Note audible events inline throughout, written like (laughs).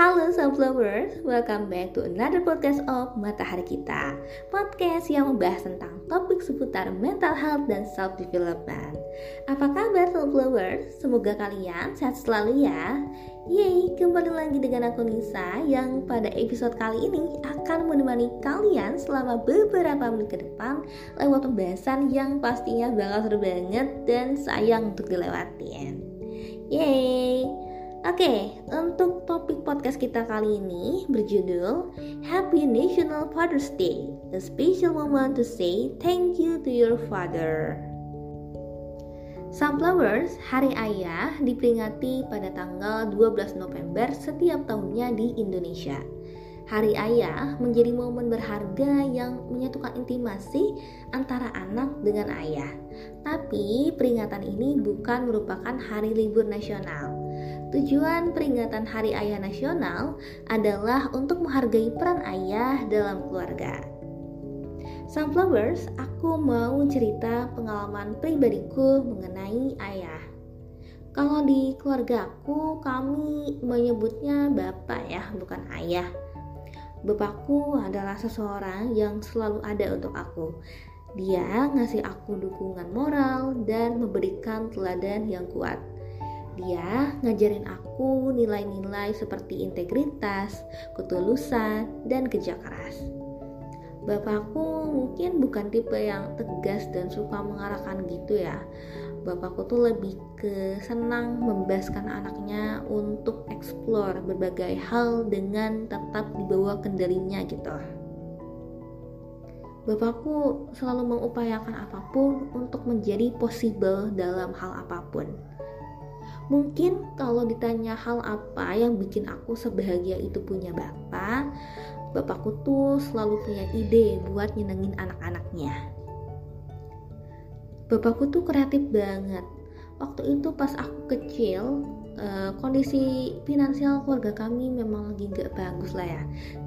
Halo Sunflowers, welcome back to another podcast of Matahari Kita. Podcast yang membahas tentang topik seputar mental health dan self-development. Apa kabar Sunflowers? Semoga kalian sehat selalu ya. Yeay, kembali lagi dengan aku Nisa yang pada episode kali ini akan menemani kalian selama beberapa menit ke depan lewat pembahasan yang pastinya bakal seru banget dan sayang untuk dilewatin. Yeay Oke, untuk topik podcast kita kali ini berjudul Happy National Father's Day, a special moment to say thank you to your father. Sunflowers, Hari Ayah diperingati pada tanggal 12 November setiap tahunnya di Indonesia. Hari Ayah menjadi momen berharga yang menyatukan intimasi antara anak dengan ayah. Tapi peringatan ini bukan merupakan hari libur nasional Tujuan peringatan Hari Ayah Nasional adalah untuk menghargai peran ayah dalam keluarga. Sunflowers, aku mau cerita pengalaman pribadiku mengenai ayah. Kalau di keluarga aku, kami menyebutnya bapak ya, bukan ayah. Bapakku adalah seseorang yang selalu ada untuk aku. Dia ngasih aku dukungan moral dan memberikan teladan yang kuat. Dia ngajarin aku nilai-nilai seperti integritas, ketulusan, dan kerja keras. Bapakku mungkin bukan tipe yang tegas dan suka mengarahkan gitu ya. Bapakku tuh lebih ke senang membebaskan anaknya untuk eksplor berbagai hal dengan tetap dibawa kendalinya gitu. Bapakku selalu mengupayakan apa pun untuk menjadi possible dalam hal apa pun Mungkin kalau ditanya hal apa yang bikin aku sebahagia itu punya bapak, bapakku tuh selalu punya ide buat nyenengin anak-anaknya. Bapakku tuh kreatif banget. Waktu itu pas aku kecil, uh, kondisi finansial keluarga kami memang lagi gak bagus lah ya.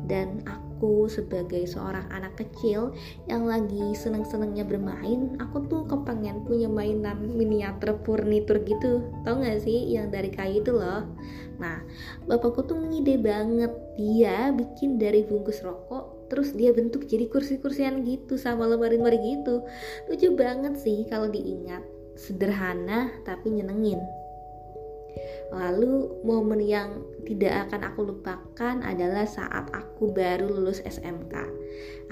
Dan aku aku sebagai seorang anak kecil yang lagi seneng-senengnya bermain aku tuh kepengen punya mainan miniatur furnitur gitu. Tau gak sih yang dari kayu itu loh? Nah bapakku tuh ngide banget. Dia bikin dari bungkus rokok terus dia bentuk jadi kursi-kursian gitu sama lemari-lemari gitu. Lucu banget sih kalau diingat. Sederhana tapi nyenengin Lalu momen yang tidak akan aku lupakan adalah saat aku baru lulus SMK.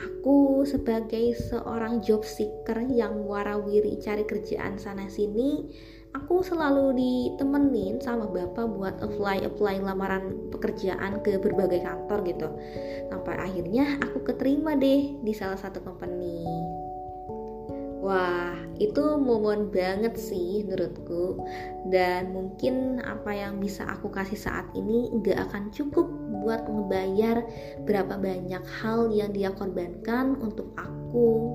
Aku sebagai seorang job seeker yang warawiri cari kerjaan sana sini, aku selalu ditemenin sama bapak buat apply apply lamaran pekerjaan ke berbagai kantor gitu. Sampai akhirnya aku keterima deh di salah satu company. Wah, itu momen banget sih menurutku. Dan mungkin apa yang bisa aku kasih saat ini gak akan cukup buat ngebayar berapa banyak hal yang dia korbankan untuk aku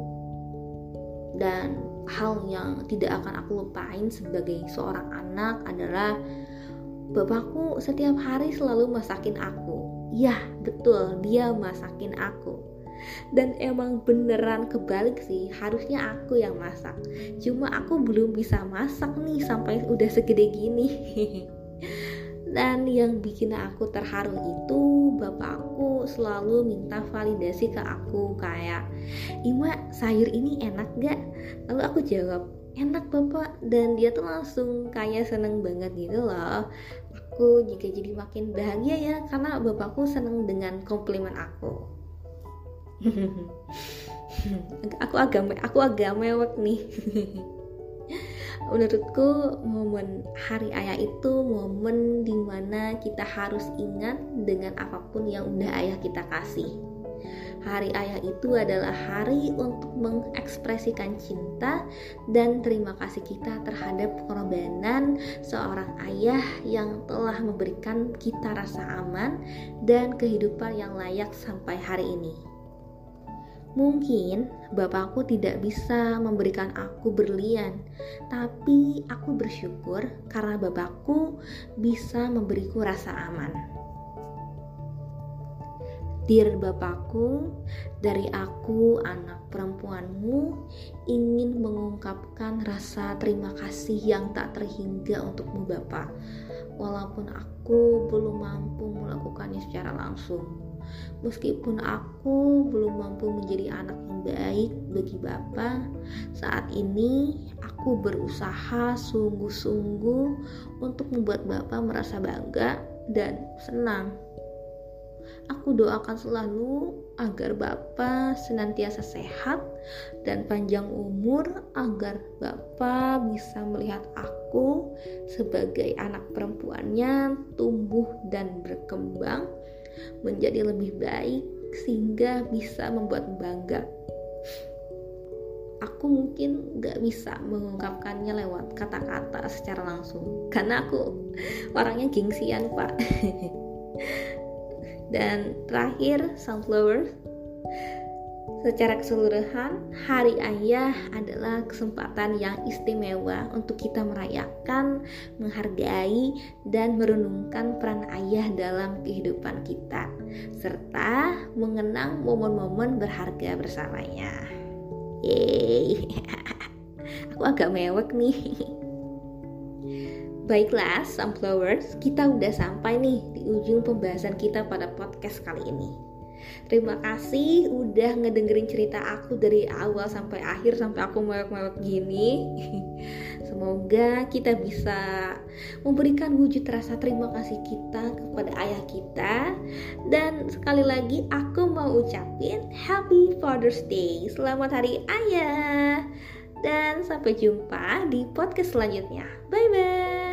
Dan hal yang tidak akan aku lupain sebagai seorang anak adalah Bapakku setiap hari selalu masakin aku. Ya, betul, dia masakin aku dan emang beneran kebalik sih harusnya aku yang masak. Cuma aku belum bisa masak nih sampai udah segede gini. (laughs) Dan yang bikin aku terharu itu bapakku selalu minta validasi ke aku kayak Ima sayur ini enak gak? lalu aku jawab enak bapak. Dan dia tuh langsung kayak seneng banget gitu loh. Aku juga jadi makin bahagia ya karena bapakku seneng dengan komplimen aku (laughs) aku agak aku agak mewek nih (laughs) menurutku momen hari ayah itu momen di mana kita harus ingat dengan apa pun yang udah ayah kita kasih Hari ayah itu adalah hari untuk mengekspresikan cinta dan terima kasih kita terhadap pengorbanan seorang ayah yang telah memberikan kita rasa aman dan kehidupan yang layak sampai hari ini. Mungkin bapakku tidak bisa memberikan aku berlian, tapi aku bersyukur karena bapakku bisa memberiku rasa aman. Dear Bapakku, dari aku anak perempuanmu ingin mengungkapkan rasa terima kasih yang tak terhingga untukmu Bapak. walaupun aku belum mampu melakukannya secara langsung. Meskipun aku belum mampu menjadi anak yang baik bagi Bapak, saat ini aku berusaha sungguh-sungguh untuk membuat Bapak merasa bangga dan senang. Aku doakan selalu agar Bapak senantiasa sehat dan panjang umur agar Bapak bisa melihat aku sebagai anak perempuannya tumbuh dan berkembang menjadi lebih baik sehingga bisa membuat bangga. Aku mungkin gak bisa mengungkapkannya lewat kata-kata secara langsung karena aku orangnya gengsian pak. (laughs) Dan terakhir sunflower Secara keseluruhan, Hari Ayah adalah kesempatan yang istimewa untuk kita merayakan, menghargai, dan merenungkan peran ayah dalam kehidupan kita, serta mengenang momen-momen berharga bersamanya. Yeay, (laughs) aku agak mewek nih. (laughs) Baiklah, Sunflowers, kita udah sampai nih di ujung pembahasan kita pada podcast kali ini. Terima kasih udah ngedengerin cerita aku dari awal sampai akhir sampai aku mewek-mewek gini. (laughs) Semoga kita bisa memberikan wujud rasa terima kasih kita kepada ayah kita. Dan sekali lagi aku mau ucapin Happy Father's Day. Selamat Hari Ayah. Dan sampai jumpa di podcast selanjutnya. Bye bye.